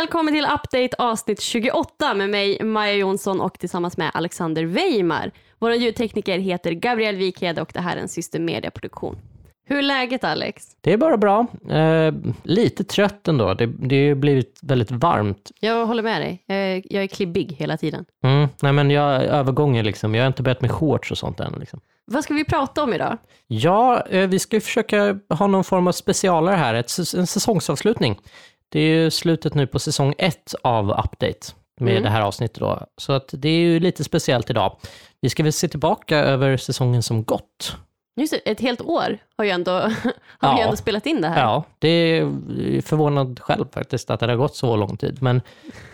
välkommen till Update avsnitt 28 med mig Maja Jonsson och tillsammans med Alexander Weimar. Vår ljudtekniker heter Gabriel Wikhed och det här är en System Media-produktion. Hur är läget Alex? Det är bara bra. Eh, lite trött ändå. Det, det har blivit väldigt varmt. Jag håller med dig. Jag, jag är klibbig hela tiden. Mm, nej men jag övergången liksom. Jag har inte börjat med shorts och sånt än. Liksom. Vad ska vi prata om idag? Ja, eh, vi ska försöka ha någon form av specialare här. Ett, en säsongsavslutning. Det är ju slutet nu på säsong ett av Update med Mm. det här avsnittet då. Så att det är ju lite speciellt idag. Vi ska väl se tillbaka över säsongen som gått. Just det, ett helt år har ju ändå, har Ja. ändå spelat in det här. Ja, det är förvånad själv faktiskt att det har gått så lång tid. Men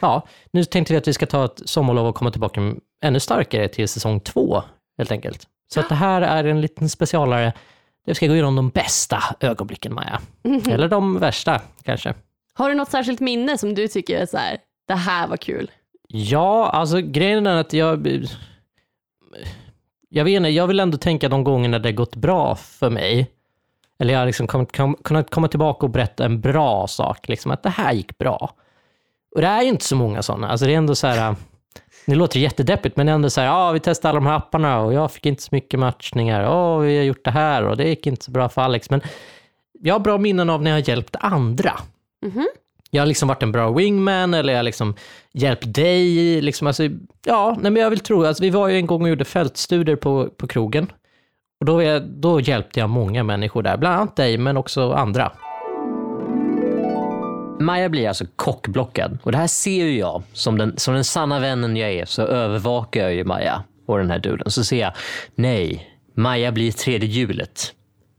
ja, nu tänkte vi att vi ska ta ett sommarlov och komma tillbaka ännu starkare till säsong två helt enkelt. Så att det här är en liten specialare. vi ska gå igenom de bästa ögonblicken Maja. Eller de värsta kanske. Har du något särskilt minne som du tycker är så här, det här var kul? Ja, alltså grejen är att jag... Jag vet inte, jag vill ändå tänka de gångerna det gått bra för mig. Eller jag har liksom kommit, kom, kunnat komma tillbaka och berätta en bra sak, liksom att det här gick bra. Och det är ju inte så många sådana. Alltså det är ändå så här... Det låter jättedeppigt, men det är ändå så här, ja, vi testade alla de här apparna och jag fick inte så mycket matchningar. Ja, vi har gjort det här och det gick inte så bra för Alex. Men jag har bra minnen av när jag har hjälpt andra. Mhm. Jag har liksom varit en bra wingman eller jag har liksom hjälpt dig. Liksom, alltså, ja, nej, men jag vill tro, alltså, vi var ju en gång och gjorde fältstudier på, på krogen. Och då, är, då hjälpte jag många människor där, bland annat dig men också andra. Maja blir alltså kockblockad och det här ser ju jag som den, som den sanna vännen jag är så övervakar jag ju Maja och den här duden. Så ser jag, nej, Maja blir tredje hjulet.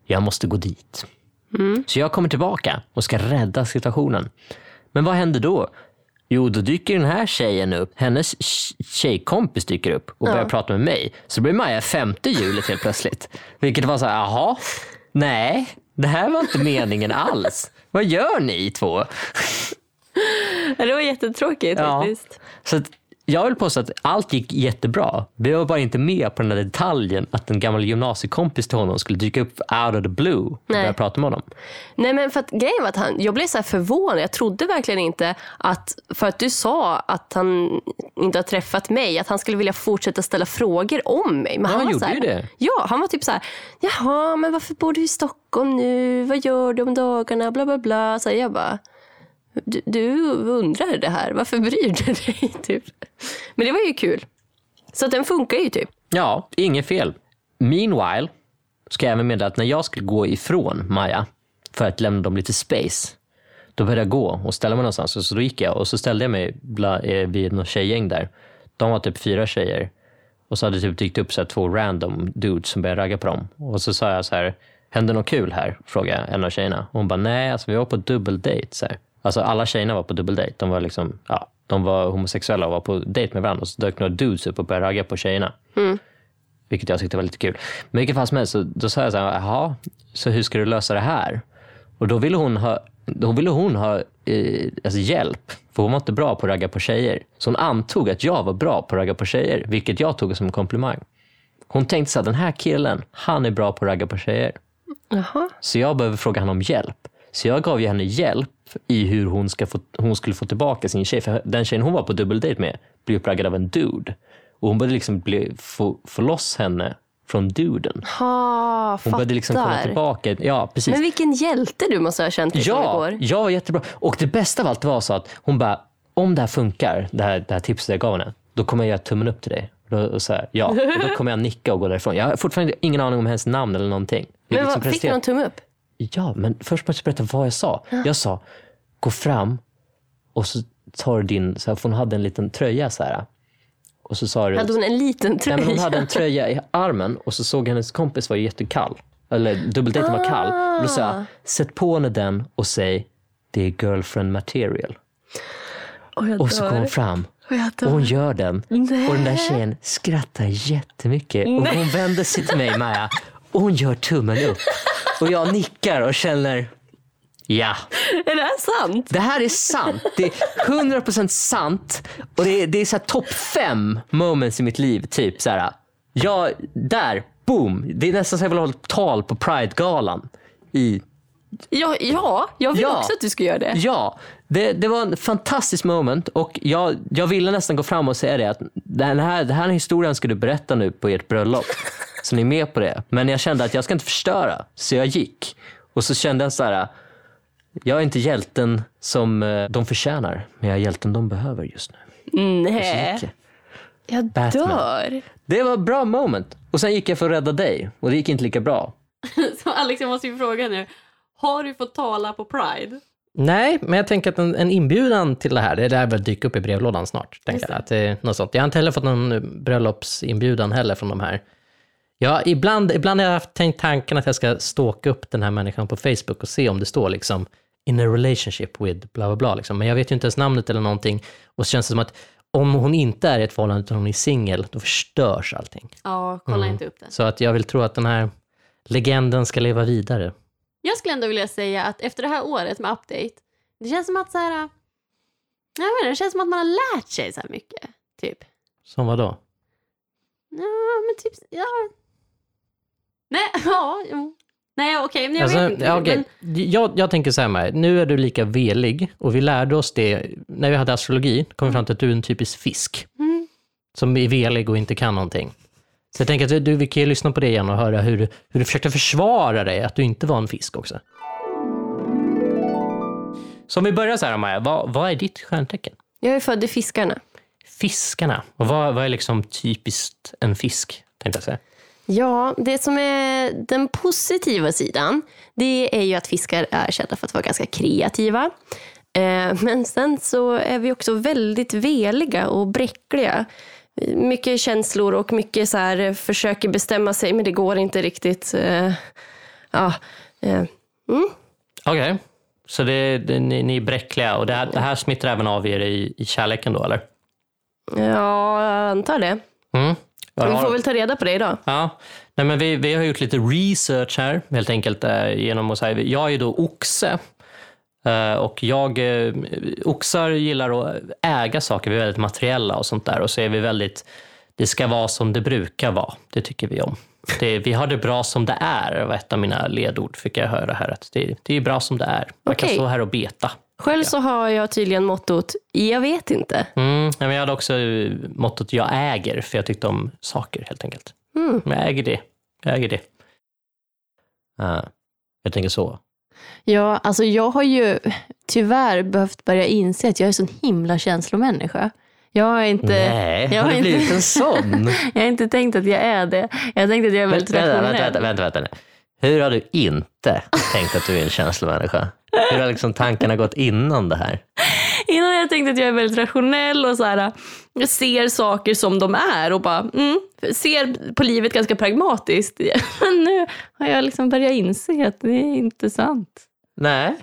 Jag måste gå dit. Så jag kommer tillbaka och ska rädda situationen. Men vad händer då? Jo, då dyker den här tjejen upp. Hennes tj- tjejkompis dyker upp och börjar prata med mig. Så blir Maja femte hjulet helt plötsligt. Vilket var så här, jaha, nej, det här var inte meningen alls. Vad gör ni två? Ja, Det var jättetråkigt Ja. faktiskt. Så jag vill påstå att allt gick jättebra. Vi var bara inte med på den här detaljen att en gammal gymnasiekompis till honom skulle dyka upp out of the blue och Nej. börja prata med honom. Nej men för att grejen var att han, jag blev så här förvånad. Jag trodde verkligen inte att, för att du sa att han inte har träffat mig, att han skulle vilja fortsätta ställa frågor om mig. Men Ja, han var gjorde här, ju det. Ja, han var typ så här, jaha men varför bor du i Stockholm nu? Vad gör du om dagarna? Bla bla bla. Så här, jag bara, du, du undrar det här, varför bryr du dig? Typ. Men det var ju kul. Så att den funkar ju typ. Ja, inget fel. Meanwhile ska jag även meddela att när jag skulle gå ifrån Maja för att lämna dem lite space, då började jag gå och ställa mig någonstans. Så då gick jag och så ställde jag mig eh, vid något tjejgäng där. De var typ fyra tjejer. Och så hade det typ dykt upp så här två random dudes som började ragga på dem. Och så sa jag så här, hände något kul här? Frågade jag en av tjejerna. Och hon bara, nej, alltså vi var på dubbeldejt. Alltså alla tjejerna var på dubbeldate. De var liksom, ja, de var homosexuella och var på date med varandra. Och så dök några dudes upp och började ragga på tjejerna. Vilket jag tyckte var lite kul. Men i vilket fall som helst, så, då sa jag så här, jaha, så hur ska du lösa det här? Och då ville hon ha, då ville hon ha eh, alltså hjälp, för hon var inte bra på att ragga på tjejer. Så hon antog att jag var bra på att ragga på tjejer, vilket jag tog som en komplimang. Hon tänkte så här, den här killen, han är bra på att ragga på tjejer. Jaha. Så jag behöver fråga honom om hjälp. Så jag gav henne hjälp i hur hon, ska få, hon skulle få tillbaka sin tjej. För den tjejen hon var på dubbeldate med blev uppraggad av en dude. Och hon började liksom bli, få, få loss henne från duden. Ha, Hon fattar. började liksom komma tillbaka. Ja, precis. Men vilken hjälte du måste ha känt dig Ja, igår. ja, jättebra. Och det bästa av allt var så att hon bara, om det här funkar, det här, det här tipset jag gav henne, då kommer jag göra tummen upp till dig. Och så här, ja, och då kommer jag nicka och gå därifrån. Jag har fortfarande ingen aning om hennes namn eller någonting. Men liksom vad, fick du någon tumme upp? Ja, men först måste jag berätta vad jag sa. Jag sa, gå fram och så tar din, så här, för hon hade en liten tröja så här. Och så sa du, Hade hon en liten nej, tröja? men hon hade en tröja i armen och så såg hennes kompis var jättekall. Eller dubbeldejten var kall. Och då sa jag, sätt på henne den och säg, det är girlfriend material. Och jag Och så kom hon fram Och hon gör den. Nej. Och den där tjejen skrattar jättemycket. Och hon vänder sig till mig, Maja, och hon gör tummen upp. Och jag nickar och känner, ja, Är det här sant? det här är sant. Det är 100% sant. Och det är, det är så här topp fem moments i mitt liv. Typ så här, ja, där, boom. Det är nästan så jag vill hålla tal på Pride-galan i Ja, ja jag vill Ja. också att du ska göra det. Ja, det, det var en fantastisk moment och jag, jag ville nästan gå fram och säga det att den här, den här historien ska du berätta nu på ert bröllop. Så ni är med på det. Men jag kände att jag ska inte förstöra, så jag gick. Och så kände jag så här, jag är inte hjälten som eh, de förtjänar, men jag är hjälten de behöver just nu. Så Nej, jag. jag Batman. dör. Det var ett bra moment. Och sen gick jag för att rädda dig och det gick inte lika bra. Så Alex, jag måste ju fråga nu. Har du fått tala på Pride? Nej, men jag tänker att en, en inbjudan till det här, det lär väl dyka upp i brevlådan snart. Tänker jag. Att det är något sånt. Jag har inte heller fått någon bröllopsinbjudan heller från de här. Ja, ibland, ibland har jag haft tänkt tanken att jag ska stalka upp den här människan på Facebook och se om det står liksom in a relationship with bla bla bla. Liksom. Men jag vet ju inte ens namnet eller någonting. Och så känns det som att om hon inte är i ett förhållande utan hon är singel, då förstörs allting. Ja, kolla Mm. inte upp det. Så att jag vill tro att den här legenden ska leva vidare. Jag skulle ändå vilja säga att efter det här året med Update, det känns som att så här, jag vet inte, det känns som att man har lärt sig så här mycket. Typ. Som vad då? Ja, men typ, ja. Nej, ja, jo. Nej, okej, men jag Alltså, vet inte. ja, okej. men, jag, jag tänker så här med, nu är du lika velig och vi lärde oss det när vi hade astrologi, kom vi fram till att du är en typisk fisk mm, som är velig och inte kan någonting. Så jag tänker att du, vi kan ju lyssna på det igen och höra hur, du- hur du försökte försvara dig, att du inte var en fisk också. Så om vi börjar så här Maja, vad, vad är ditt stjärntecken? Jag är född i Fiskarna. Fiskarna. Och vad, vad är liksom typiskt en fisk, tänkte jag säga. Ja, det som är den positiva sidan, det är ju att fiskar är kända för att vara ganska kreativa. Eh, Men sen så är vi också väldigt veliga och bräckliga. Mycket känslor och mycket så här, eh, försöker bestämma sig, men det går inte riktigt. Eh, Ja, eh, Okej, så det, det, ni, ni är bräckliga och det här, det här smittar även av er i, i kärleken då, eller? ja jag antar det. Mm. Vi får väl ta reda på det idag. Ja, Nej, men vi, vi har gjort lite research här helt enkelt eh, genom att säga, jag är då oxe eh, och jag, eh, oxar gillar att äga saker, vi är väldigt materiella och sånt där och så är vi väldigt, det ska vara som det brukar vara, det tycker vi om. Det, vi har det bra som det är, var ett av mina ledord fick jag höra här, att det, det är bra som det är. Man kan Okej. stå här och beta. Själv så har jag tydligen mottot, jag vet inte. Mm, men jag hade också eh, mottot jag äger, för jag tyckte om saker helt enkelt. Mm. Jag äger det. Jag äger det. Ja, jag tänker så. Ja, alltså jag har ju tyvärr behövt börja inse att jag är sån himla känslomänniska. Jag har inte, Nej, jag har inte- blivit en sån? jag har inte tänkt att jag är det. Jag har tänkt att jag är väldigt vänta, rationell. vänta, vänta, vänta, vänta. Hur har du inte tänkt att du är en känslomänniska? Hur har liksom tankarna gått innan det här? Innan jag tänkt att jag är väldigt rationell och så här, jag ser saker som de är och bara mm, ser på livet ganska pragmatiskt. Men nu har jag liksom börjat inse att det är inte sant. Nej.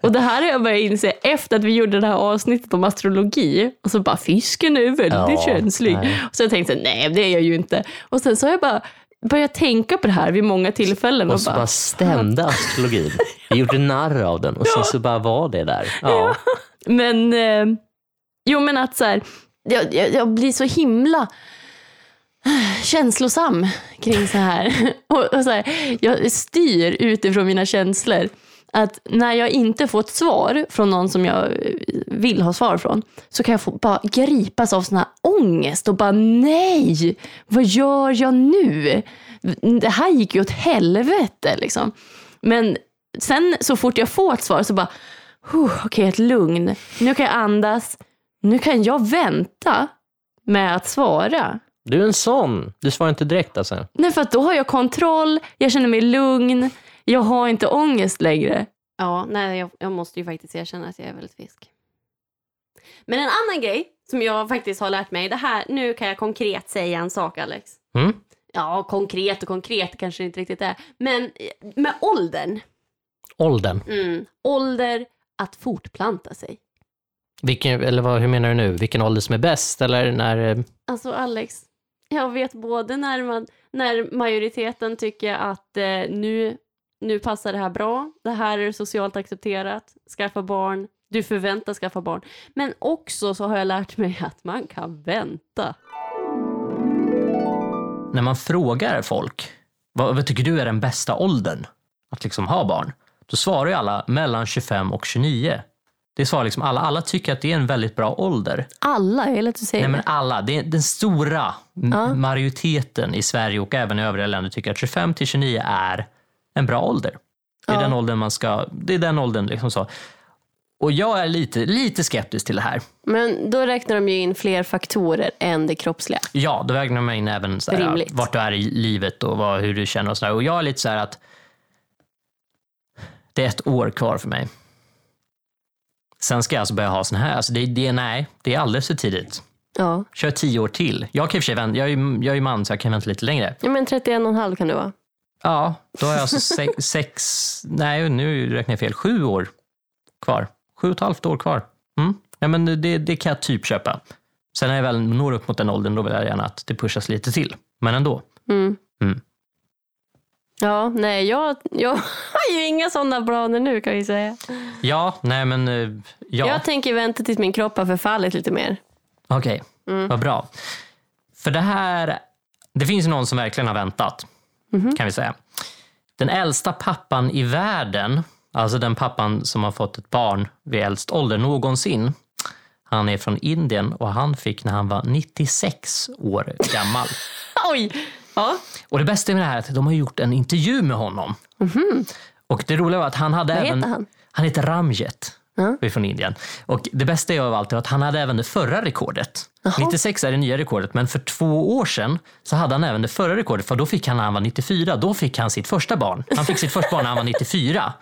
Och det här har jag börjat inse efter att vi gjorde det här avsnittet om astrologi. Och så bara, fisken är väldigt Ja, känslig. nej. Och så jag tänkte, nej det är jag ju inte. Och sen så har jag bara börjat tänka på det här vid många tillfällen. Och, Och så bara, bara stämde astrologin. Vi gjorde narr av den och sen så bara var det där. Ja. Men, eh, jo men att så här, jag, jag, jag blir så himla känslosam kring så här. Och, och så här. Jag styr utifrån mina känslor. Att när jag inte får ett svar från någon som jag vill ha svar från så kan jag få bara gripas av sån här ångest och bara nej, vad gör jag nu? Det här gick ju åt helvete liksom. Men sen så fort jag får ett svar så bara "Huh, Okej, ett lugn. Nu kan jag andas. Nu kan jag vänta med att svara. Du är en sån. Du svarar inte direkt alltså. Nej, för att då har jag kontroll, jag känner mig lugn, jag har inte ångest längre. Ja, nej, jag, jag måste ju faktiskt erkänna att jag är väldigt fisk. Men en annan grej som jag faktiskt har lärt mig, det här, nu kan jag konkret säga en sak Alex. Mm? Ja, konkret och konkret kanske det inte riktigt är. Men eh, med åldern, Åldern. mm, ålder att fortplanta sig. Vilken, eller vad, hur menar du nu? Vilken ålder som är bäst? Eller när... eh, Alltså Alex, jag vet både när, man, när majoriteten tycker att eh, nu, nu passar det här bra, det här är socialt accepterat, skaffa barn, du förväntas skaffa barn. Men också så har jag lärt mig att man kan vänta. När man frågar folk, vad, vad tycker du är den bästa åldern att liksom ha barn? Då svarar ju alla mellan 25 och 29. Det svarar liksom alla. Alla tycker att det är en väldigt bra ålder. Alla, jag gillar att du säger Nej, men alla. Det är den stora Ja. majoriteten i Sverige och även i övriga länder tycker att 25 till 29 är en bra ålder. Det är Ja. den åldern man ska... Det är den åldern liksom så. Och jag är lite, lite skeptisk till det här. Men då räknar de ju in fler faktorer än det kroppsliga. Ja, då väger man in även så här, vart du är i livet och vad, hur du känner och sådär. Och jag är lite så här att det är ett år kvar för mig. Sen ska jag alltså börja ha sån här. Alltså det, det, nej, det är alldeles för tidigt. Ja. Kör tio år till. Jag kan och för sig vänta, jag är, ju- jag är ju man så jag kan vänta lite längre. ja men 31,5 kan det vara. Ja, då har jag alltså sex, sex nej nu räknar jag fel, sju år kvar. Sju och ett halvt år kvar. Mm. Ja, men det, det kan jag typ köpa. Sen när jag väl når upp mot den åldern, då vill jag gärna att det pushas lite till. Men ändå. Mm. Mm. Ja, nej jag, jag har ju inga sådana planer nu kan jag ju säga. Ja, nej men eh, ja. Jag tänker vänta tills min kropp har förfallit lite mer. Okej, vad bra. För det här, det finns ju någon som verkligen har väntat, kan vi säga. Den äldsta pappan i världen, alltså den pappan som har fått ett barn vid äldst ålder någonsin, han är från Indien och han fick när han var 96 år gammal. Oj! Ja. Och det bästa med det här är att de har gjort en intervju med honom. Och det roliga var att han hade Vad även... heter han? Han heter Ramjet. Är från Indien. Och det bästa är av allt är att han hade även det förra rekordet. 96 är det nya rekordet, men för två år sedan så hade han även det förra rekordet. För då fick han när han var 94, då fick han sitt första barn. Han fick sitt första barn när han var 94.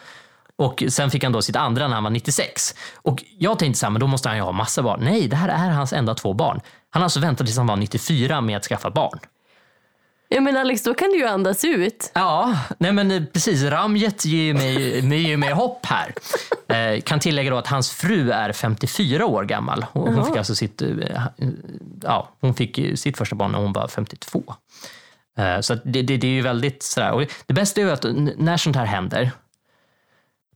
Och sen fick han då sitt andra när han var 96. Och jag tänkte så här, men då måste han ju ha massa barn. Nej, det här är hans enda två barn. Han har alltså väntat tills han var 94 med att skaffa barn. Ja men Alex, då kan du ju andas ut. Ja, nej men eh, precis. Ramjet ger ju mig, ger mig hopp här. Eh, kan tillägga då att hans fru är 54 år gammal. Hon, hon fick alltså sitt, eh, ja, hon fick sitt första barn när hon var 52. Eh, så det, det, det är ju väldigt sådär. Och det bästa är ju att när sånt här händer,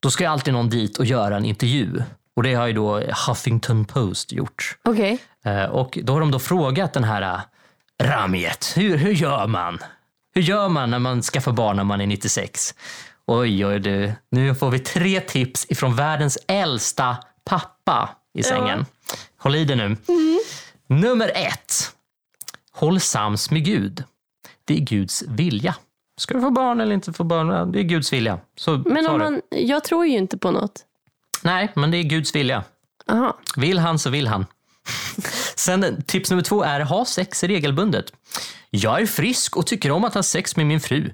då ska ju alltid någon dit och göra en intervju. Och det har ju då Huffington Post gjort. Okej. Eh, Och då har de då frågat den här Ramjet, hur, hur gör man? Hur gör man när man skaffar barn när man är 96? Oj, oj du. Nu får vi tre tips ifrån världens äldsta pappa i sängen. Håll i dig nu. Nummer ett. Håll sams med Gud. Det är Guds vilja. Ska du få barn eller inte få barn? Ja, Det är Guds vilja. Så Men om man, jag tror ju inte på något. Nej, men det är Guds vilja. Aha. Vill han så vill han. Sen tips nummer två är ha sex regelbundet. Jag är frisk och tycker om att ha sex med min fru.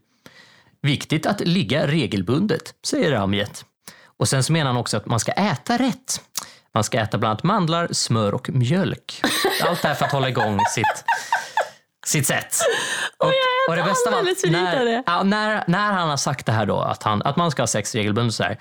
Viktigt att ligga regelbundet, säger Ramjet. Och sen så menar han också att man ska äta rätt. Man ska äta bland annat mandlar, smör och mjölk. Allt det här för att hålla igång sitt, sitt sätt. Och, och det bästa var när, när, när han har sagt det här då, att, han, att man ska ha sex regelbundet så här,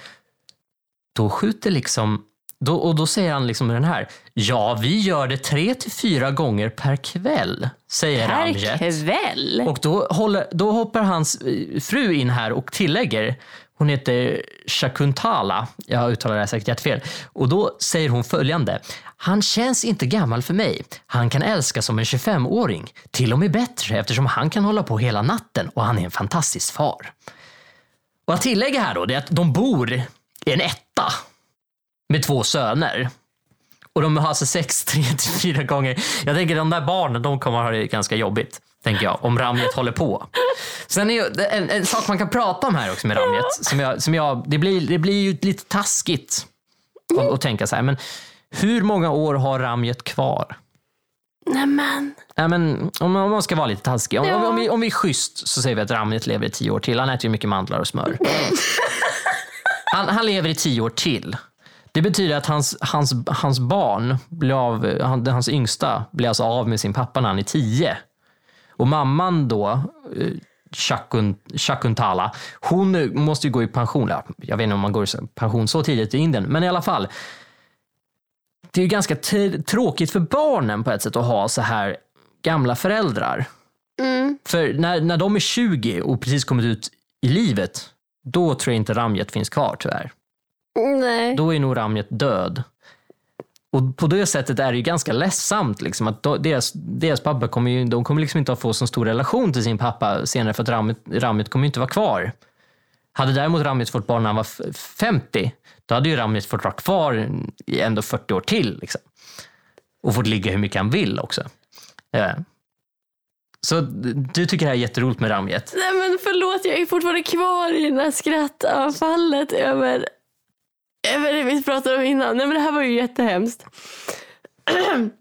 då skjuter liksom då, och då säger han liksom den här. Ja, vi gör det tre till fyra gånger per kväll, säger Per Ramjet. kväll? Och då, håller, då hoppar hans eh, fru in här och tillägger, hon heter Shakuntala, jag uttalar det här säkert jättefel, och då säger hon följande. Han känns inte gammal för mig. Han kan älska som en 25-åring. Till och med bättre eftersom han kan hålla på hela natten och han är en fantastisk far. Och att tillägga här då, det är att de bor i en etta med två söner. Och de har alltså sex tre till fyra gånger. Jag tänker de där barnen, de kommer ha det ganska jobbigt. Tänker jag, om Ramjet håller på. Sen är ju en, en sak man kan prata om här också med Ramjet, som jag, som jag, det, blir, det blir ju lite taskigt att, att tänka så här, men hur många år har Ramjet kvar? Nämen. Nej, men, om, om man ska vara lite taskig. Om, om, Ja. om, vi, om vi är schysst så säger vi att Ramjet lever i tio år till. Han äter ju mycket mandlar och smör. Han, han lever i tio år till. Det betyder att hans, hans, hans barn, blir av, han, hans yngsta, blir alltså av med sin pappa när han är tio. Och mamman då, eh, Shakun, Shakuntala, hon eh, måste ju gå i pension. Ja, Jag vet inte om man går i pension så tidigt i Indien, men i alla fall. Det är ju ganska tråkigt för barnen på ett sätt att ha så här gamla föräldrar. Mm. För när, när de är 20 och precis kommit ut i livet, då tror jag inte Ramjet finns kvar tyvärr. Nej. Då är nog Ramjet död. Och på det sättet är det ju ganska ledsamt. Liksom, att deras, deras pappa kommer ju, de kommer liksom inte att få så stor relation till sin pappa senare för att Ramjet, Ramjet kommer inte vara kvar. Hade däremot Ramjet fått barn när han var f- 50, då hade ju Ramjet fått vara kvar i ändå 40 år till. Liksom. Och fått ligga hur mycket han vill också. Eh. Så du tycker det här är jätteroligt med Ramjet? Nej men förlåt, jag är fortfarande kvar i det här skrattanfallet över, det vi pratade om innan. Nej men det här var ju jättehemskt.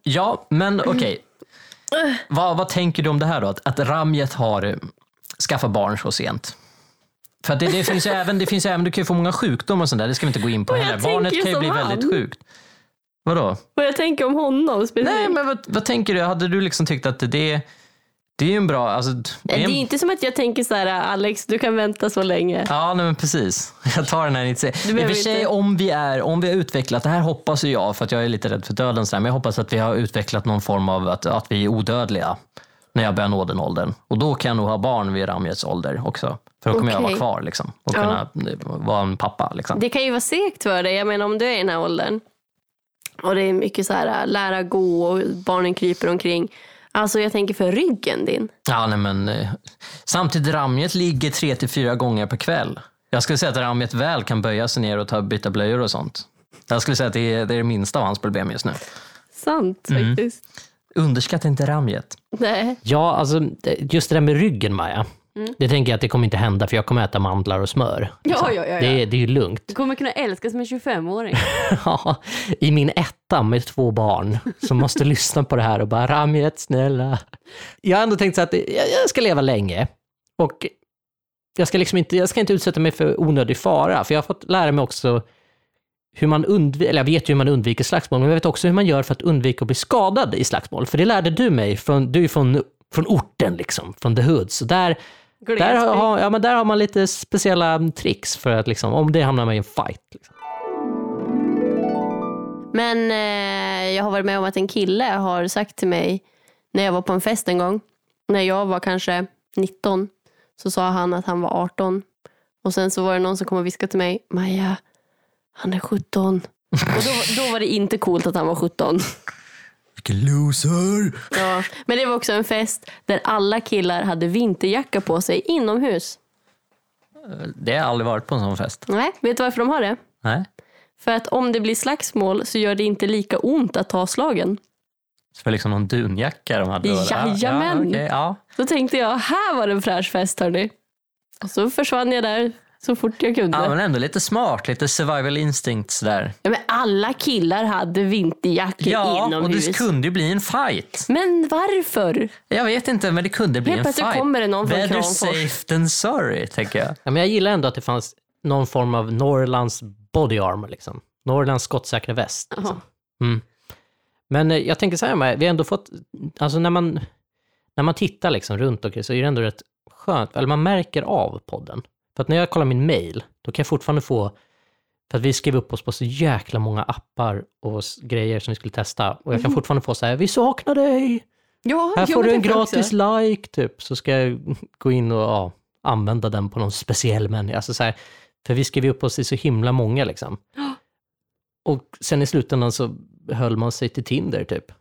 Ja, men okej. Vad, vad tänker du om det här då? Att, att Ramjet har eh, skaffat barn så sent? För att det, det finns ju även, det finns ju även, du kan ju få många sjukdomar och sånt där, det ska vi inte gå in på Och jag heller. tänker Barnet kan ju som bli väldigt han. sjukt. Vadå? Vad jag tänker om honom specifikt. Nej, men vad, vad tänker du? Hade du liksom tyckt att det, det är ju en bra... Alltså, det det är är en, inte som att jag tänker så här, Alex du kan vänta så länge. Ja, nej, men precis. Jag tar den här initiativet. I och för sig, inte- om vi, är, om vi har utvecklat, det här hoppas ju jag, för att jag är lite rädd för döden, så här, men jag hoppas att vi har utvecklat någon form av att, att vi är odödliga när jag börjar nå den åldern. Och då kan jag nog ha barn vid Ramjets ålder också. För då kommer jag vara kvar liksom, och kunna vara en pappa. Liksom. Det kan ju vara segt för dig, jag menar om du är i den här åldern. Och det är mycket så här, lära gå och barnen kryper omkring. Alltså jag tänker för ryggen din. Ja, nej, men, eh, samtidigt, Ramjet ligger tre till fyra gånger per kväll. Jag skulle säga att Ramjet väl kan böja sig ner och ta, byta blöjor och sånt. Jag skulle säga att det är det, är det minsta av hans problem just nu. Sant Mm. faktiskt. Underskatta inte Ramjet. Nej. Ja, alltså just det där med ryggen Maja. Det tänker jag att det kommer inte hända för jag kommer äta mandlar och smör. Ja, ja, ja. ja. Det, är- det är ju lugnt. Du kommer kunna älska som en 25-åring. Ja, I min etta med två barn som måste lyssna på det här och bara Ramjet, snälla. Jag har ändå tänkt så att jag, jag ska leva länge och jag ska, liksom inte, jag ska inte utsätta mig för onödig fara, för jag har fått lära mig också hur man undviker, eller jag vet ju hur man undviker slagsmål, men jag vet också hur man gör för att undvika att bli skadad i slagsmål. För det lärde du mig, från, du är från, från orten liksom, från the hood. Så där, där, har, ja, men där har man lite speciella tricks för att liksom, om det hamnar man i en fight. Liksom. Men eh, jag har varit med om att en kille har sagt till mig när jag var på en fest en gång. När jag var kanske 19 så sa han att han var 18. Och sen så var det någon som kom och viskade till mig. Maja, han är 17. Och då, då var det inte coolt att han var 17. Vilken loser! Ja. Men det var också en fest där alla killar hade vinterjacka på sig inomhus. Det har jag aldrig varit på en sån fest. Nej, vet du varför de har det? Nej. För att om det blir slagsmål så gör det inte lika ont att ta slagen. Så det var liksom någon dunjacka de hade? då? Jajamän. Ja, okej, ja. Då tänkte jag, här var det en fräsch fest hörni. Och så försvann jag där så fort jag kunde. ja, men ändå lite smart. Lite survival instincts där. Ja, men alla killar hade vinterjackor Ja, och inomhus. det kunde ju bli en fight. Men varför? Jag vet inte, men det kunde bli Helt en plötsligt fight. kommer det någon från Better Kramfors. safe than sorry, tänker jag. Ja, men jag gillar ändå att det fanns någon form av Norrlands body armor. Liksom. Norrlands skottsäkra väst. Liksom. Mm. Men eh, jag tänker så här, Maja, vi har ändå fått, alltså när man, när man tittar liksom runt omkring så är det ändå rätt skönt, eller man märker av podden. För att när jag kollar min mail, då kan jag fortfarande få, för att vi skrev upp oss på så jäkla många appar och grejer som vi skulle testa. Och jag kan fortfarande få så här, vi saknar dig! Ja, Här får du en gratis också. like, typ. Så ska jag gå in och ja, använda den på någon speciell människa. Alltså, så här, för vi skrev upp oss i så himla många liksom. Och sen i slutändan så höll man sig till Tinder typ.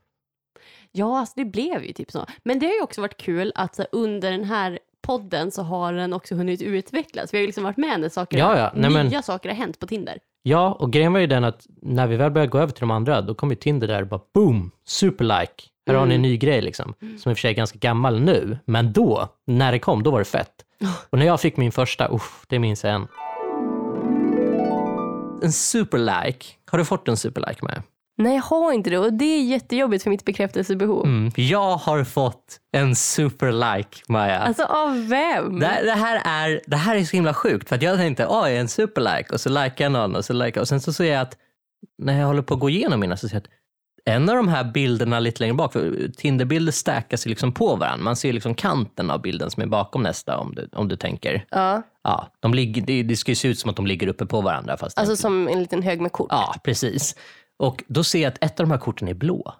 Ja, alltså det blev ju typ så. Men det har ju också varit kul att så, under den här podden så har den också hunnit utvecklas. Vi har ju liksom varit med när saker, Ja, ja. Nej, nya men- saker har hänt på Tinder. Ja, och grejen var ju den att när vi väl började gå över till de andra, då kom ju Tinder där och bara boom, superlike. Här har ni en ny grej liksom. Som i och för sig är ganska gammal nu, men då, när det kom, då var det fett. Och när jag fick min första, usch, det minns jag än. En superlike, har du fått en superlike med? Nej, jag har inte det och det är jättejobbigt för mitt bekräftelsebehov. Mm. Jag har fått en superlike, Maja. Alltså av vem? Det, här- det, här är, det här är så himla sjukt, för jag tänkte, oj, en superlike, och så likar jag någon, och så likar och sen så ser jag att, när jag håller på att gå igenom mina, så ser jag att en av de här bilderna lite längre bak, för Tinderbilder stackas ju liksom på varandra. Man ser liksom kanten av bilden som är bakom nästa, om du, om du tänker. Ja, Ja, de ligger, det, det ska ju se ut som att de ligger uppe på varandra. Fast alltså som en liten hög med kort. Ja, precis. Och då ser jag att ett av de här korten är blå.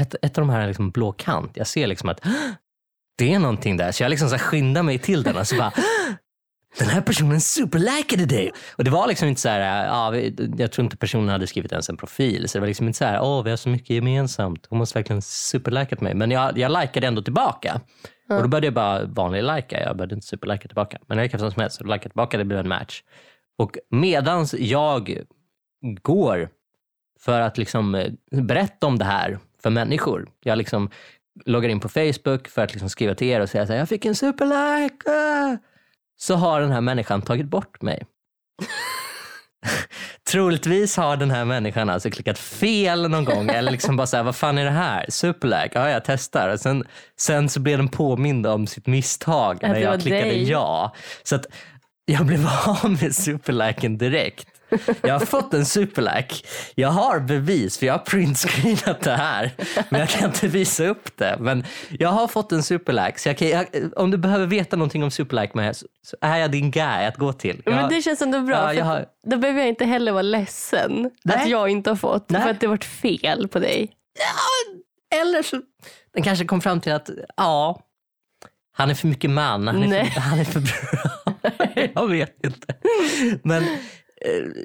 Ett, ett av de här är liksom blå kant. Jag ser liksom att det är någonting där. Så jag liksom så skyndar mig till den och så bara den här personen superlikade dig. Och det var liksom inte så här, ja, jag tror inte personen hade skrivit ens en profil. Så det var liksom inte så här, åh vi har så mycket gemensamt. Hon måste verkligen superlikat mig. Men jag, jag likade ändå tillbaka. Och då började jag bara vanlig lajka. Jag började inte superlajka tillbaka. Men jag efter som helst. Så lajkade tillbaka, det blev en match. Och medans jag går för att liksom eh, berätta om det här för människor. Jag liksom loggar in på Facebook för att liksom skriva till er och säga så här, jag fick en superlike. ah!" Så har den här människan tagit bort mig. Troligtvis har den här människan alltså klickat fel någon gång eller liksom bara såhär, vad fan är det här? Superlag? Ja, jag testar. Och sen, sen så blev den påmind om sitt misstag när jag klickade dig. ja. Så att jag blev av med superliken direkt. Jag har fått en superlike. Jag har bevis för jag har printscreenat det här. Men jag kan inte visa upp det. Men jag har fått en superlike. Så jag kan, jag, om du behöver veta någonting om superlike med så, så är jag din guy att gå till. Men Jag- det känns ändå bra. Ja, jag har- Då behöver jag inte heller vara ledsen Nej. att jag inte har fått. Nej. För att det varit fel på dig. Eller så den kanske kom fram till att ja, han är för mycket man. Han är, Nej. för, han är för bra. jag vet inte. Men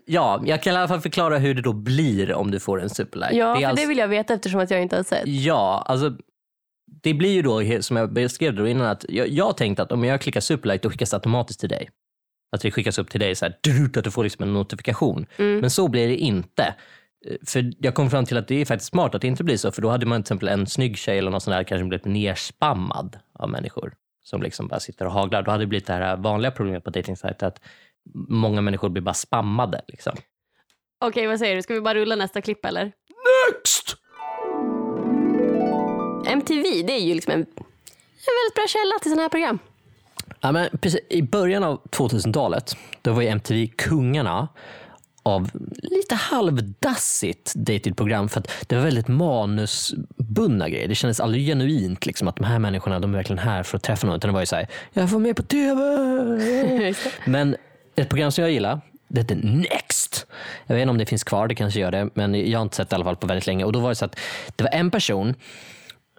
ja, jag kan i alla fall förklara hur det då blir om du får en superlike. Ja, Det för alltså- det vill jag veta eftersom att jag inte har sett. Ja, alltså det blir ju då som jag beskrev då innan att jag, jag tänkte att om jag klickar superlike då skickas det automatiskt till dig. Att det skickas upp till dig så här, att du får liksom en notifikation. Mm. Men så blir det inte. Eh, För jag kom fram till att det är faktiskt smart att det inte blir så. För då hade man till exempel en snygg tjej eller något sånt där kanske blivit nerspammad av människor. Som liksom bara sitter och haglar. Då hade det blivit det här vanliga problemet på dejtingsajter att många människor blir bara spammade. Liksom. Okej, vad säger du? Ska vi bara rulla nästa klipp eller? Next! MTV, det är ju liksom en, en väldigt bra källa till sådana här program. Ja, men precis, I början av 2000-talet då var ju MTV kungarna av lite halvdassigt datingprogram för att det var väldigt manusbundna grejer. Det kändes aldrig genuint liksom, att de här människorna de är verkligen här för att träffa någon. Utan det var ju så här, jag får med på TV. men ett program som jag gillar, det heter Next. Jag vet inte om det finns kvar, det kanske gör det, men jag har inte sett det i alla fall på väldigt länge. Och då var det så att det var en person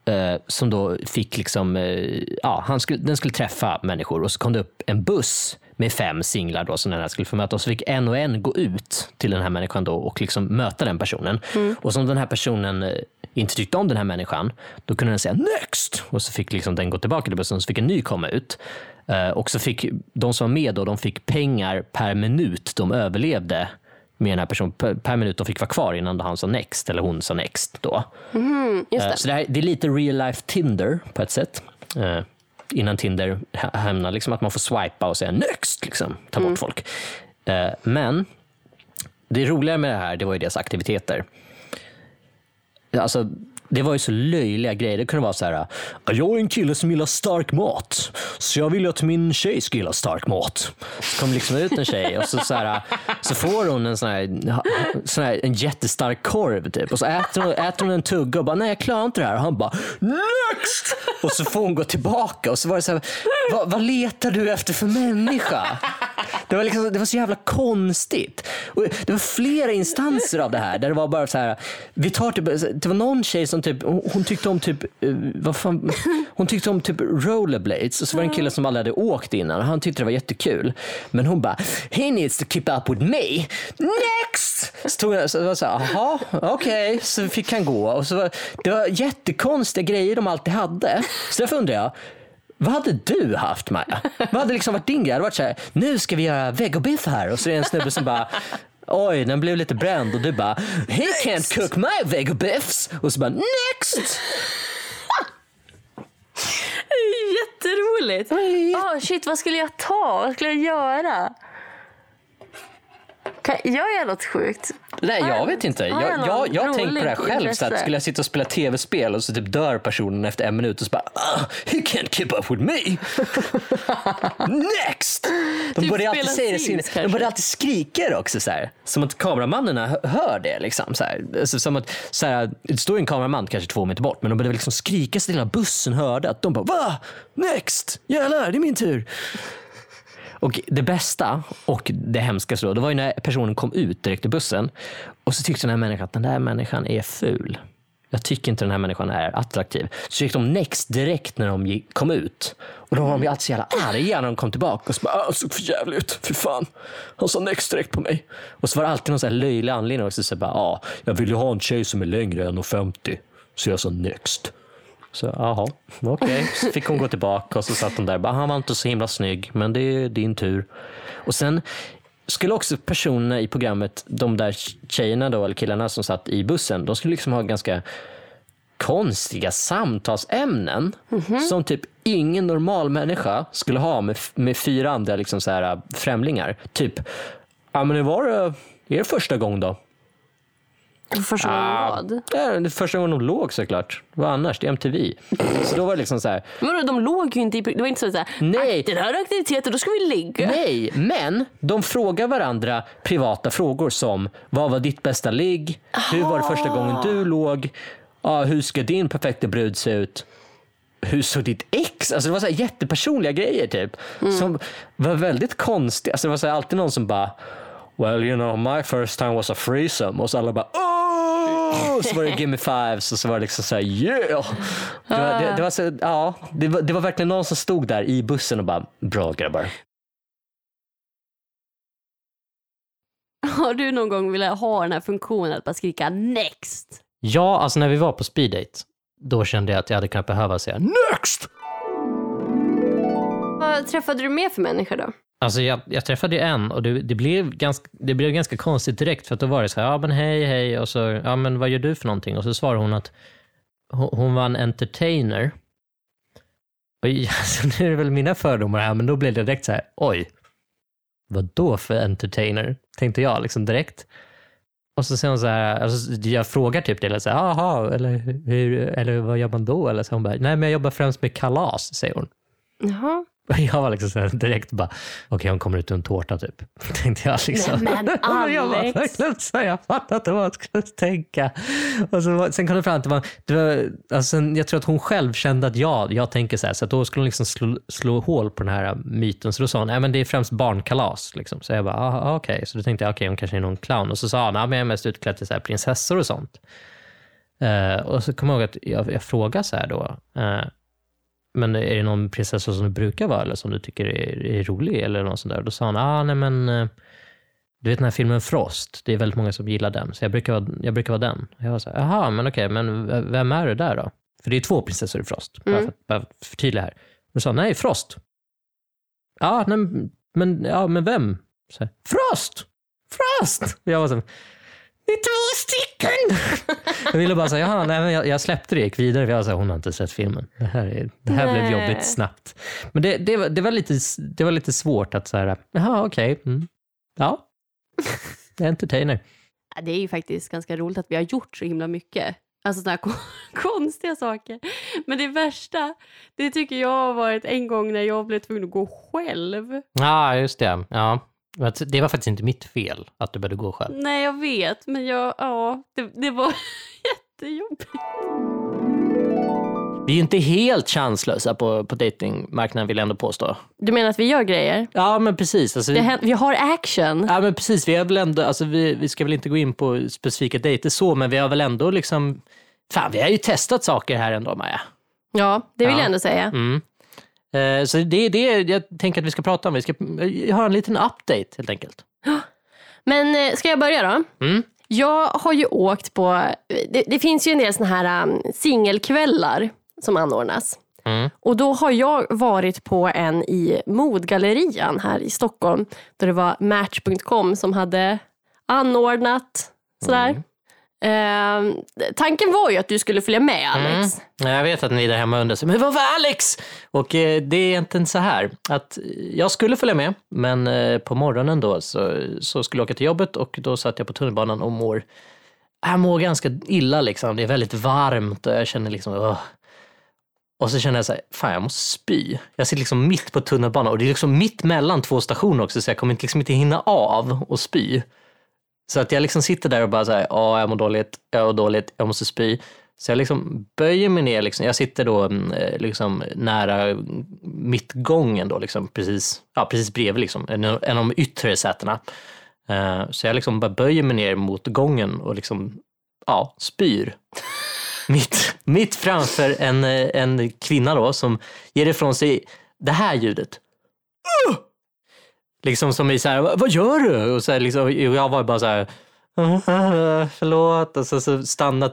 eh, som då fick liksom, eh, ja, han skulle, den skulle träffa människor och så kom det upp en buss med fem singlar då som den här skulle få möta och så fick en och en gå ut till den här människan då och liksom möta den personen. Och som den här personen eh, inte tyckte om den här människan, då kunde den säga next och så fick liksom den gå tillbaka till bussen och så fick en ny komma ut. Eh, och så fick de som var med då, de fick pengar per minut de överlevde med den här personen per, minut de fick vara kvar innan han sa next eller hon sa next då. Just Eh, det. Så det, här, det är lite real life Tinder på ett sätt. Eh, innan Tinder ha- hamnar liksom att man får swipa och säga next, liksom, ta bort folk. Eh, men det roliga med det här, det var ju deras aktiviteter. Alltså, det var ju så löjliga grejer. Det kunde vara så här, jag är en kille som gillar stark mat, så jag vill ju att min tjej ska gilla stark mat. Så kom liksom ut en tjej och så, så, här, så får hon en sån här, sån här en jättestark korv typ. Och så äter hon, äter hon en tugga och bara, nej jag klarar inte det här. Och han bara, next! Och så får hon gå tillbaka och så var det så här, vad, vad letar du efter för människa? Det var, liksom, det var så jävla konstigt. Och det var flera instanser av det här där det var bara så här. Vi tar typ, det var någon tjej som som typ, hon, hon tyckte om typ, eh, vad fan, hon tyckte om typ rollerblades och så var det en kille som aldrig hade åkt innan och han tyckte det var jättekul. Men hon bara, he needs to keep up with me. Next! Så, tog jag, så var så här, jaha, okej, okay. så fick han gå. Och så var, det var jättekonstiga grejer de alltid hade. Så därför undrar jag, vad hade du haft Maja? Vad hade liksom varit din grej? Det hade varit så här, nu ska vi göra vegobiff här och så är det en snubbe som bara Oj, den blev lite bränd och du bara He can't cook my vegobiffs och så bara next! Jätteroligt! Oh, shit, vad skulle jag ta? Vad skulle jag göra? Kan, gör jag något sjukt? Nej, jag vet inte. Jag, jag jag, jag tänkt på det här själv. Så att skulle jag sitta och spela tv-spel och så typ dör personen efter en minut och så bara ah, He can't keep up with me! Next! De Typ började alltid säga det, sin, de började alltid skrika också så här. Som att kameramannen hö- hör det liksom. Så här. Alltså, som att, så här, det står en kameraman kanske två meter bort men de började liksom skrika så att hela bussen hörde att de bara va? Next! Jävlar, det är min tur! Och det bästa och det hemskaste då, det var ju när personen kom ut direkt ur bussen och så tyckte den här människan att den där människan är ful. Jag tycker inte den här människan är attraktiv. Så gick de next direkt när de kom ut. Och då var de ju alltid så jävla arga när de kom tillbaka. Och så bara, "Ah, han såg för jävligt ut. Fy fan. Han sa next direkt på mig. Och så var det alltid någon så här löjlig anledning också. Så bara, ah, jag vill ju ha en tjej som är längre än 1,50. Så jag sa next. Så jaha, okej. Så fick hon gå tillbaka och så satt hon där bara, han var inte så himla snygg, men det är din tur. Och sen skulle också personerna i programmet, de där tjejerna då, eller killarna som satt i bussen, de skulle liksom ha ganska konstiga samtalsämnen som typ ingen normal människa skulle ha med, med fyra andra liksom så här, främlingar. Typ, ja men det var det er första gång då? Första gången vad? Ja, det första gången de låg såklart. Vad annars? Det är MTV. Så då var det liksom så här, Men de låg ju inte i... Det var inte så att Nej. den här aktiviteten, då ska vi ligga. nej, men de frågar varandra privata frågor som vad var ditt bästa ligg? Hur var det första gången du låg? Ja, hur ska din perfekta brud se ut? Hur såg ditt ex? Alltså det var så här jättepersonliga grejer typ. Som var väldigt konstiga. Alltså det var så här alltid någon som bara Well you know my first time was a threesome. Och så alla bara oh! Så var det gimme fives och så var det liksom så här yeah! Det var, det, det var, så, ja, det, var, det var verkligen någon som stod där i bussen och bara bra grabbar. Har du någon gång velat ha den här funktionen att bara skrika next? Ja, alltså när vi var på speed date, då kände jag att jag hade kunnat behöva säga NEXT! Vad träffade du mer för människor då? Alltså jag, jag träffade ju en och det, det, blev ganska, det blev ganska konstigt direkt för att då var det så här, ja men hej hej och så, ja men vad gör du för någonting? Och så svarade hon att hon, hon var en entertainer. Och alltså, nu är det väl mina fördomar här, men då blev det direkt så här, oj, vad då för entertainer? Tänkte jag liksom direkt. Och så säger hon så här, alltså, jag frågar typ det, eller så här, aha, eller, hur, eller vad gör man då? Eller så hon bara, nej men jag jobbar främst med kalas, säger hon. Jaha. Jag var liksom så direkt bara, okej hon kommer ut ur en tårta typ. Tänkte jag liksom. Nej, men jag var Alex. verkligen så jag fattade inte vad jag skulle tänka. Och så, sen kom det fram det var, det var alltså, jag tror att hon själv kände att jag, jag tänker så här, så att då skulle hon liksom slå, slå hål på den här myten. Så då sa hon, nej men det är främst barnkalas. Liksom. Så jag bara, ah, okej. Så då tänkte jag, okej hon kanske är någon clown. Och så sa hon, nej men jag är mest utklädd till så här prinsessor och sånt. Eh, och så kommer jag ihåg att jag, jag frågade så här då, eh, men är det någon prinsessa som du brukar vara eller som du tycker är, är rolig eller något sånt där? Då sa han, ah, nej men eh, du vet den här filmen Frost, det är väldigt många som gillar den, så jag brukar vara, jag brukar vara den. Jag var så här, jaha, men okej, men vem är det där då? För det är två prinsessor i Frost, bara för att bara för att förtydliga här. Då sa han, nej, Frost. Ja, nej, men, ja, men vem? Så här, Frost! Frost! Jag var så här, det är två stycken! jag ville bara säga, jaha, nej, men jag, jag släppte det, gick vidare. för Jag så här, hon har inte sett filmen. Det här, är, det här blev jobbigt snabbt. Men det, det, var, det, var lite, det var lite svårt att säga, jaha, okej. Mm. Ja, entertainer. Det är ju faktiskt ganska roligt att vi har gjort så himla mycket. Alltså sådana här kon- konstiga saker. Men det värsta, det tycker jag har varit en gång när jag blev tvungen att gå själv. Ja, just det. Ja. Det var faktiskt inte mitt fel att du började gå själv. Nej, jag vet, men jag, ja, det, det var jättejobbigt. Vi är ju inte helt chanslösa på, på datingmarknaden vill jag ändå påstå. Du menar att vi gör grejer? Ja men precis. Alltså, vi, vi har action. ja, men precis vi, har väl ändå, alltså, vi, vi ska väl inte gå in på specifika dejter så, men vi har väl ändå liksom Fan, vi har ju testat saker här ändå Maja. Ja, det vill Ja. jag ändå säga. Mm. Eh, så det är det jag tänker att vi ska prata om. Vi ska eh, ha en liten update helt enkelt. Men eh, ska jag börja då? Mm. Jag har ju åkt på, det, det finns ju en del såna här um, singelkvällar som anordnas. Mm. Och då har jag varit på en i Modgallerian här i Stockholm. Där det var Match.com som hade anordnat. Sådär. Mm. Eh, tanken var ju att du skulle följa med Alex. Ja, Jag vet att ni där hemma undrar, sig, men vad var Alex? Och eh, det är egentligen så här, att jag skulle följa med, men eh, på morgonen då så, så skulle jag åka till jobbet och då satt jag på tunnelbanan och mår, jag mår ganska illa liksom. Det är väldigt varmt och jag känner liksom, "Åh." Och så känner jag så här, fan jag måste spy. Jag sitter liksom mitt på tunnelbanan och det är liksom mitt mellan två stationer också så jag kommer liksom inte hinna av och spy. Så att jag liksom sitter där och bara så här, ja jag mår dåligt, jag mår dåligt, jag måste spy. Så jag liksom böjer mig ner, liksom. jag sitter då mm, eh, liksom nära mittgången då, liksom, precis, ja, precis bredvid liksom, en, en av de yttre sätena. Uh, Så jag liksom bara böjer mig ner mot gången och liksom, ja, spyr. mitt, mitt framför en, eh, en kvinna då som ger ifrån sig det här ljudet. Uh! Liksom som i så här, vad gör du? Och så här, liksom, jag var bara så här, förlåt. Och så, så stannar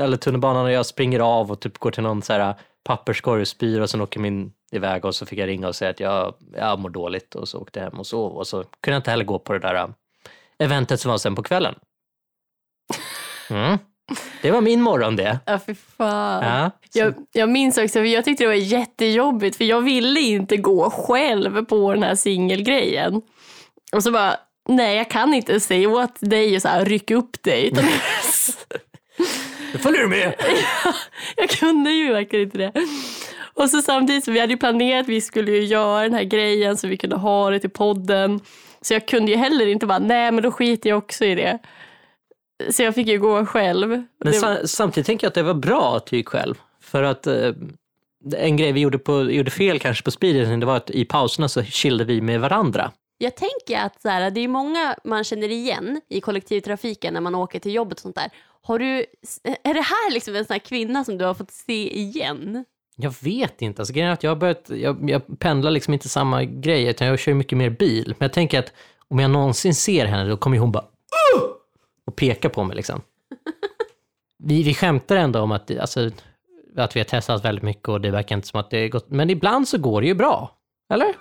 eller tunnelbanan och jag springer av och typ går till någon så här papperskorg och spyr och sen åker min iväg och så fick jag ringa och säga att jag, jag mår dåligt och så åkte jag hem och sov och så kunde jag inte heller gå på det där äh, eventet som var sen på kvällen. Mm. Det var min morgon det. Ja, fy fan. Ja. Jag, jag minns också, för jag tyckte det var jättejobbigt för jag ville inte gå själv på den här singelgrejen. Och så bara, nej jag kan inte säga åt dig och så här, rycka upp dig. Då följer du med! jag kunde ju verkligen inte det. Och så samtidigt, så vi hade ju planerat att vi skulle ju göra den här grejen så vi kunde ha det till podden. Så jag kunde ju heller inte bara, nej men då skiter jag också i det. Så jag fick ju gå själv. Men Det- sa, samtidigt tänker jag att det var bra att du gick själv. För att eh, en grej vi gjorde, på, gjorde fel kanske på speeden, det var att i pauserna så chillade vi med varandra. Jag tänker att så här, det är många man känner igen i kollektivtrafiken när man åker till jobbet och sånt där. Har du, är det här liksom en sån här kvinna som du har fått se igen? Jag vet inte. Alltså, grejen är att jag, har börjat, jag, jag pendlar liksom inte samma grej, utan jag kör mycket mer bil. Men jag tänker att om jag någonsin ser henne, då kommer hon bara "Åh!" Och peka på mig. Liksom. Vi, vi skämtar ändå om att, alltså, att vi har testat väldigt mycket och det verkar inte som att det är gått. Men ibland så går det ju bra. Eller?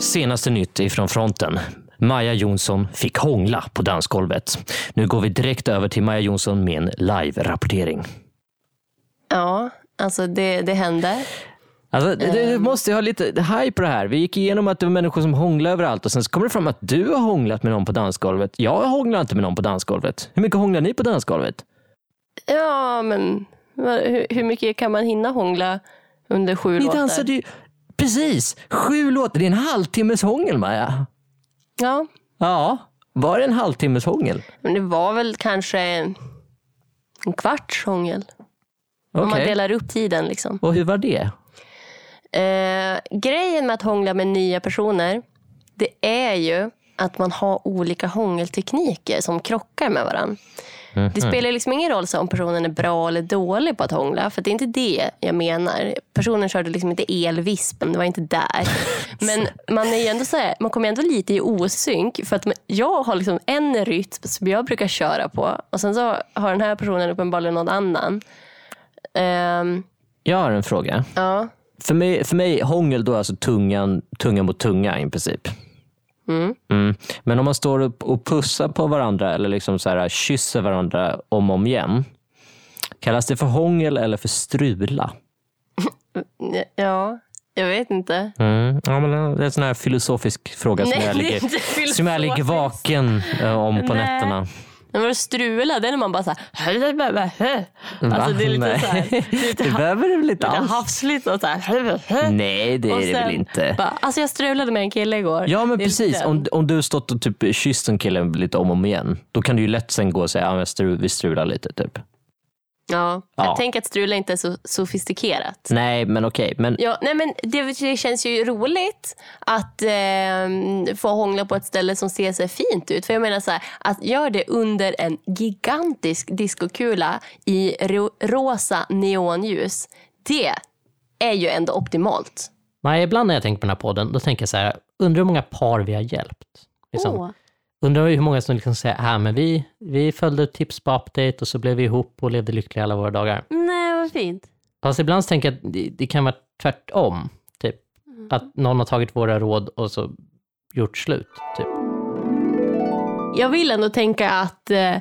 Senaste nytt ifrån fronten. Maja Jonsson fick hångla på dansgolvet. Nu går vi direkt över till Maja Jonsson med en live-rapportering. Ja, alltså det, det hände. Alltså, det, det måste ju ha lite hype på det här. Vi gick igenom att det var människor som hånglade överallt och sen så kommer det fram att du har hånglat med någon på dansgolvet. Jag hånglar inte med någon på dansgolvet. Hur mycket hånglar ni på dansgolvet? Ja, men hur, hur mycket kan man hinna hångla under sju Ni låtar? dansade ju... Precis! Sju låtar. Det är en halvtimmes hångel, Maja. Ja, Ja, var det en halvtimmes hångel? men det var väl kanske en kvarts hångel. Om man delar upp tiden. Liksom. Och hur var det? Eh, grejen med att hångla med nya personer, det är ju att man har olika hångeltekniker som krockar med varandra. Det spelar liksom ingen roll så om personen är bra eller dålig på att hångla, för det är inte det jag menar. Personen körde liksom inte elvispen, det var inte där. Men man, är ändå så här, man kommer ändå lite i osynk, för att jag har liksom en rytm som jag brukar köra på och sen så har den här personen uppenbarligen någon annan. Ehm, Jag har en fråga. ja. För mig, för mig hångel då är alltså tungan, tunga mot tunga i princip. Mm. Men om man står upp och pussar på varandra eller liksom så här, kysser varandra om och om igen. Kallas det för hångel eller för strula? Ja, jag vet inte. Mm. Ja, men det är en sån här filosofisk fråga som, Nej, jag, det är ligger, som jag ligger vaken eh, om på Nej. nätterna. Men vad strula, det är när man bara så här... Alltså det är lite Nej. så här, lite, Det behöver det väl inte lite alls? havsligt och så här. Nej, det är det väl inte. Bara, alltså jag strulade med en kille igår. Ja men precis, om, om du har stått och typ kysst en kille lite om och om igen, då kan du ju lätt sen gå och säga att ja, vi strular lite. Typ. Ja, Ja. jag tänker att strula inte är så sofistikerat. Nej, men okej. Men Ja, nej men det, känns ju roligt att eh, få hångla på ett ställe som ser så fint ut. För jag menar så här, att göra det under en gigantisk diskokula i ro, rosa neonljus. Det är ju ändå optimalt. Nej, ibland när jag tänker på den här podden, då tänker jag så här, undrar hur många par vi har hjälpt? Liksom. Åh. Undrar hur många som liksom säger, ah, men vi, vi följde tips på update och så blev vi ihop och levde lyckliga alla våra dagar. Nej, vad fint. Fast ibland så tänker jag att det, det kan vara tvärtom. Typ. Att någon har tagit våra råd och så gjort slut. Typ. Jag vill ändå tänka att eh,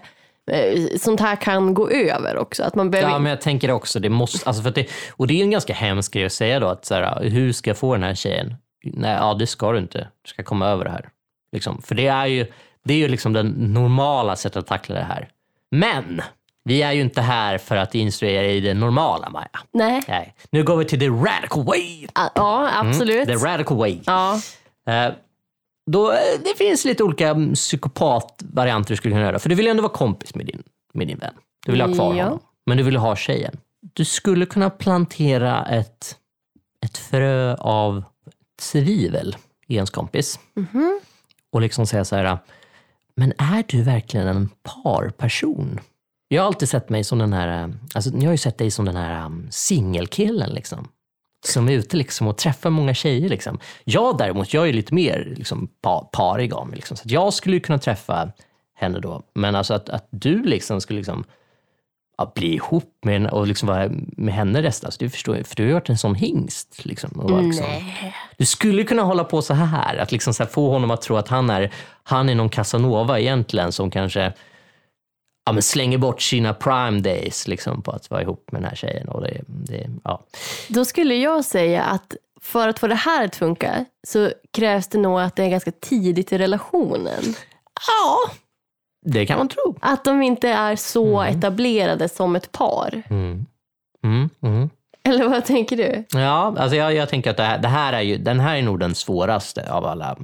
eh, sånt här kan gå över också. Att man behöver... Ja, men jag tänker också, det måste, alltså för det, och det är en ganska hemsk grej att säga då, att så här, hur ska jag få den här tjejen? Nej, ja det ska du inte. Du ska komma över det här. Liksom. För det är ju, det är ju liksom den normala sättet att tackla det här. Men, vi är ju inte här för att instruera i det normala, Maja. Nej. Nej. Nu går vi till the radical way. Ja, absolut. The radical way. Ja. Eh, då, eh, det finns lite olika mm, psykopatvarianter du skulle kunna göra. För du vill ju ändå vara kompis med din, med din vän. Du vill ha kvar Ja. honom. Men du vill ha tjejen. Du skulle kunna plantera ett, ett frö av tvivel i ens kompis. Och liksom säga så här, men är du verkligen en parperson? Jag har alltid sett mig som den här, eh, alltså jag har ju sett dig som den här um, singelkillen liksom. Som är ute liksom och träffar många tjejer. Liksom. Jag däremot, jag är lite mer liksom, pa- parig av mig. Liksom. Så att jag skulle ju kunna träffa henne då. Men alltså att, att du liksom skulle liksom, ja, bli ihop med henne och liksom vara med henne resten, alltså, du förstår för du har varit en sån hingst. Liksom, och liksom, du skulle kunna hålla på så här, att liksom så här få honom att tro att han är, han är någon Casanova egentligen som kanske ja, men slänger bort sina prime days liksom, på att vara ihop med den här tjejen. Och det, det, ja. Då skulle jag säga att för att få det här att funka så krävs det nog att det är ganska tidigt i relationen. ja, det kan man tro. Att de inte är så etablerade som ett par. Mm. Mm, mm. Eller vad tänker du? Ja, alltså jag, jag tänker att det här, det här är ju, den här är nog den svåraste av alla,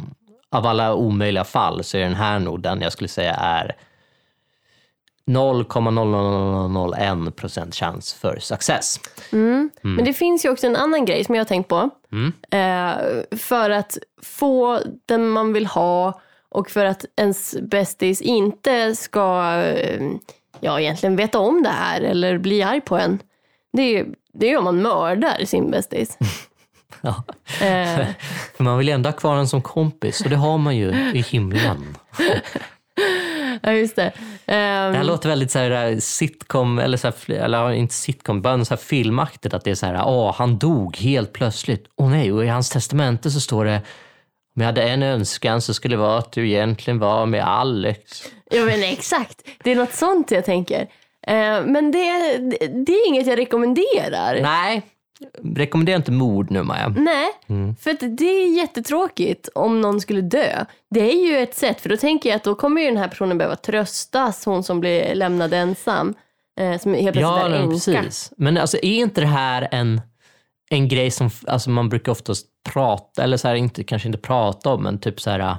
av alla omöjliga fall. Så är den här nog den jag skulle säga är 0,0001 procent chans för success. Men det finns ju också en annan grej som jag har tänkt på. Eh, för att få den man vill ha och för att ens bästis inte ska eh, ja, egentligen veta om det här eller bli arg på en. Det är det är om man mördar sin bästis. Ja. Eh, För man vill ändå ha kvar den som kompis och det har man ju i himlen. ja, just det. Ehm, Det här låter väldigt så här eh, sitcom, eller, så här, eller inte sitcom, bara så här filmaktigt. Att det är så här, åh, han dog helt plötsligt. Åh nej, och i hans testamente så står det om jag hade en önskan så skulle det vara att du egentligen var med Alex. Ja men exakt, det är något sånt jag tänker. Eh, men det, det, är inget jag rekommenderar. Nej, rekommenderar inte mord nu Maja. Nej, för att det är jättetråkigt om någon skulle dö. Det är ju ett sätt, för då tänker jag att då kommer ju den här personen behöva tröstas, hon som blir lämnad ensam. Eh, som helt plötsligt Ja, är änka. precis. Men alltså, är inte det här en, en grej som alltså, man brukar oftast prata, eller så här, inte, kanske inte prata om, men typ så här,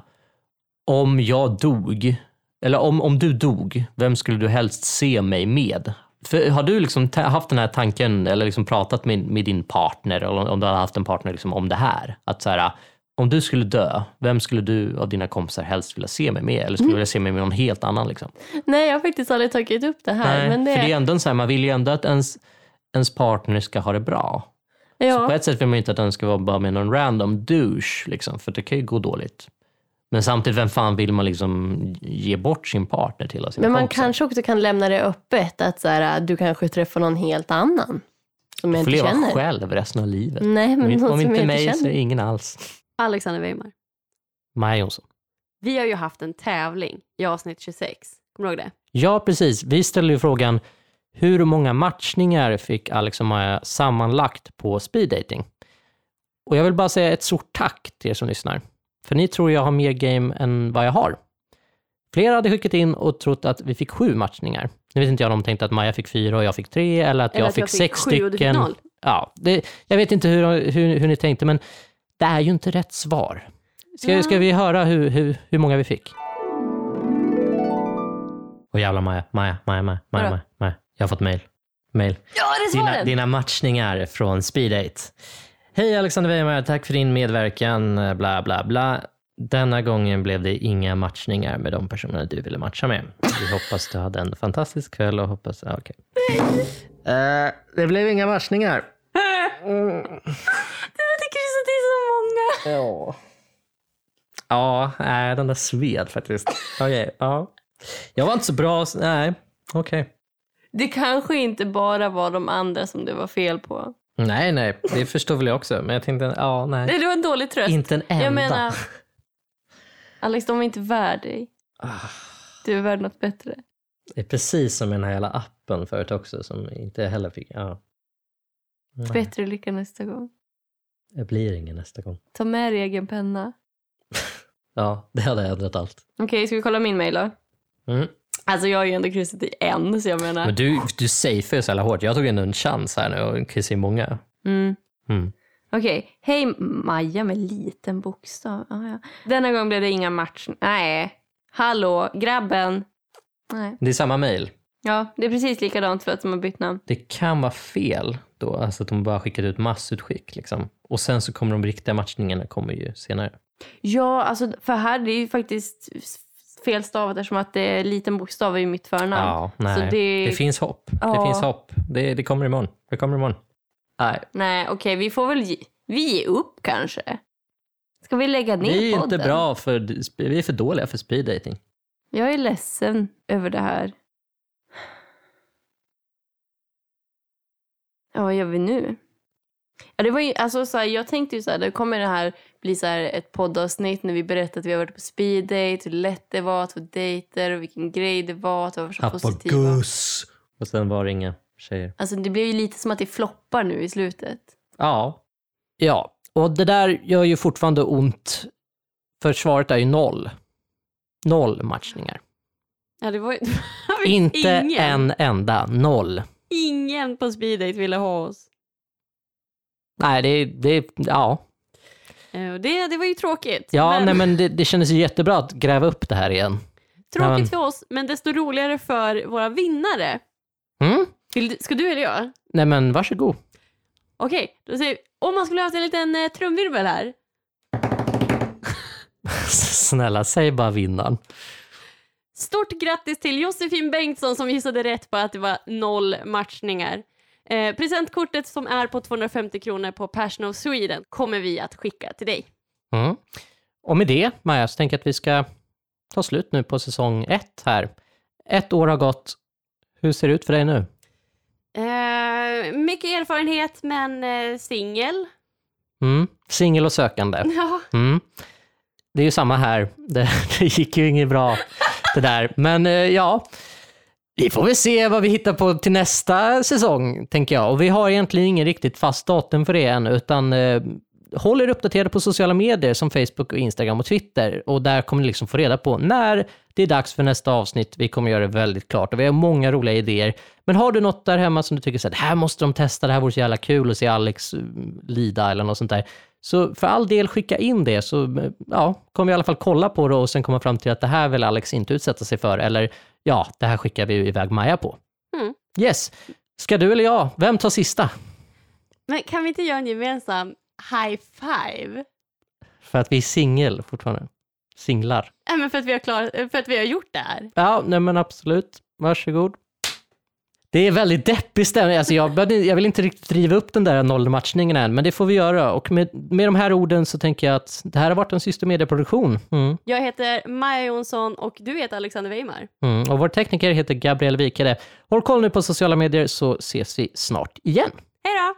om jag dog, eller om, om du dog, vem skulle du helst se mig med? För har du liksom haft den här tanken, eller liksom pratat med, med din partner, eller om du har haft en partner liksom, om det här? Att så här, om du skulle dö, vem skulle du av dina kompisar helst vilja se mig med? Eller skulle du vilja se mig med någon helt annan? Liksom? Nej, jag har faktiskt aldrig tagit upp det här. Nej, men det, För det är ändå så här, man vill ju ändå att ens, ens partner ska ha det bra. Så ja. på ett sätt vill man ju inte att den ska vara bara med någon random douche, liksom, för det kan ju gå dåligt. Men samtidigt, vem fan vill man liksom ge bort sin partner till? Av sina Men man kompisar? kanske också kan lämna det öppet, att så här, du kanske träffar någon helt annan. Som jag får leva känner. själv resten av livet. Nej, men om någon om som inte mig inte så är känner. ingen alls. Alexander Weimar. Maja Jonsson. Vi har ju haft en tävling i avsnitt 26. Kommer du ihåg det? Ja, precis. Vi ställde ju frågan hur många matchningar fick Alex och Maja sammanlagt på speed dating? Och jag vill bara säga ett stort tack till er som lyssnar. För ni tror jag har mer game än vad jag har. Flera hade skickat in och trott att vi fick sju matchningar. Nu vet inte jag om de tänkte att Maja fick fyra och jag fick tre eller att Eller jag att fick jag fick sex sju och du fick stycken. Ja, det, jag vet inte hur, hur, hur ni tänkte, men det är ju inte rätt svar. Ska, ska vi höra hur, hur, hur många vi fick? Och jävlar Maja, Maja, Maja, Maja? Maja, Maja. Jag har fått mail. mail. Ja, det är Dina, dina matchningar från Speeddate. Hej Alexander Weimar, tack för din medverkan, bla bla bla. Denna gången blev det inga matchningar med de personerna du ville matcha med. Vi hoppas du hade en fantastisk kväll och hoppas... ah, Okej. Eh, det blev inga matchningar. Jag tycker det är så många. Ja. Ja, nej, den där sved faktiskt. Okej, ja. Jag var inte så bra. Nej, okej. Det kanske inte bara var de andra som det var fel på. Nej, nej, det förstår väl jag också. Men jag tänkte, ja, nej. Det var en dålig tröst. Inte en enda. Jag menar, Alex, de är inte värd dig. Du är värd något bättre. Det är precis som i den här jävla appen förut också som inte heller fick... Ja. Nej, Bättre lycka nästa gång. Det blir ingen nästa gång. Ta med dig egen penna. Ja, det hade ändrat allt. Okej, ska vi kolla min mail då? Mm. Alltså jag har ju ändå kryssat i en, så jag menar. Men du, du safear så jävla hårt. Jag tog ändå en chans här nu och kissade i många. Mm. Mm. Okej, hej Maja med liten bokstav. Ah, ja. Denna gång blev det inga match. Nej. Hallå, grabben. Nej. Det är samma mail. Ja, det är precis likadant för att de har bytt namn. Det kan vara fel då, alltså att de bara skickat ut massutskick. Liksom. Och sen så kommer de riktiga matchningarna kommer ju senare. Ja, alltså för här det är ju faktiskt felstavat eftersom att det är liten bokstav i mitt förnamn. Ja, nej. Så det... det- finns hopp. Det Ja. finns hopp. Det, det kommer imorgon. Det kommer imorgon. Nej, Nej, okej, vi får väl ge, vi ger upp kanske. Ska vi lägga ner vi är podden? inte bra för, vi är för dåliga för speed dating. Jag är ledsen över det här. Ja, vad gör vi nu? Ja, det var ju, alltså, så här, jag tänkte ju så här, det kommer det här bli så här, ett poddavsnitt när vi berättar att vi har varit på speed date, hur lätt det var att få dejter och vilken grej det var att vara så positiva. Hapagus. Och sen var det inga tjejer. Alltså det blir ju lite som att det floppar nu i slutet. Ja. Ja, och det där gör ju fortfarande ont. För svaret är ju noll. Noll matchningar. Ja, det var ju... Inte ingen, en enda. Noll. Ingen på speed date ville ha oss. Nej, det, det, ja. Eh, Det, det var ju tråkigt. Ja, men, nej men det, det kändes ju jättebra att gräva upp det här igen. tråkigt men- för oss, men desto roligare för våra vinnare. Mm? Vill, ska du eller jag? Nej men varsågod. Okej, då säger vi, om man skulle haft en liten eh, trumvirvel här. Snälla, säg bara vinnaren. Stort grattis till Josefin Bengtsson som gissade rätt på att det var noll matchningar. Eh, presentkortet som är på 250 kronor på Passion of Sweden kommer vi att skicka till dig. Mm. Och med det, Maja, så tänker jag att vi ska ta slut nu på säsong ett här. Ett år har gått. Hur ser det ut för dig nu? Eh, mycket erfarenhet men eh, singel. Mm. Singel och sökande. Ja. Mm. Det är ju samma här. Det, det gick ju inget bra det där. Men eh, ja, vi får väl se vad vi hittar på till nästa säsong, tänker jag. Och vi har egentligen ingen riktigt fast datum för det än, utan eh, håll er uppdaterade på sociala medier som Facebook, och Instagram och Twitter. Och där kommer ni liksom få reda på när det är dags för nästa avsnitt. Vi kommer göra det väldigt klart och vi har många roliga idéer. Men har du något där hemma som du tycker så här, det här måste de testa, det här vore så jävla kul att se Alex mm, lida eller något sånt där. Så för all del skicka in det så eh, ja, kommer vi i alla fall kolla på det och sen komma fram till att det här vill Alex inte utsätta sig för eller ja, det här skickar vi iväg Maja på. Mm. Yes. Ska du eller jag? Vem tar sista? Men kan vi inte göra en gemensam high five? För att vi är singel fortfarande. Singlar. Nej, men för att vi har, klar, för att vi har gjort det här. Ja, nej men absolut. Varsågod. Det är väldigt deppig stämning. Alltså jag, började- jag vill inte riktigt driva upp den där nollmatchningen än, men det får vi göra. Och med, med de här orden så tänker jag att det här har varit en systemedieproduktion. Mm. Jag heter Maja Jonsson och du heter Alexander Weimar. Mm. Och vår tekniker heter Gabriel Wikare. Håll koll nu på sociala medier så ses vi snart igen. Hej då!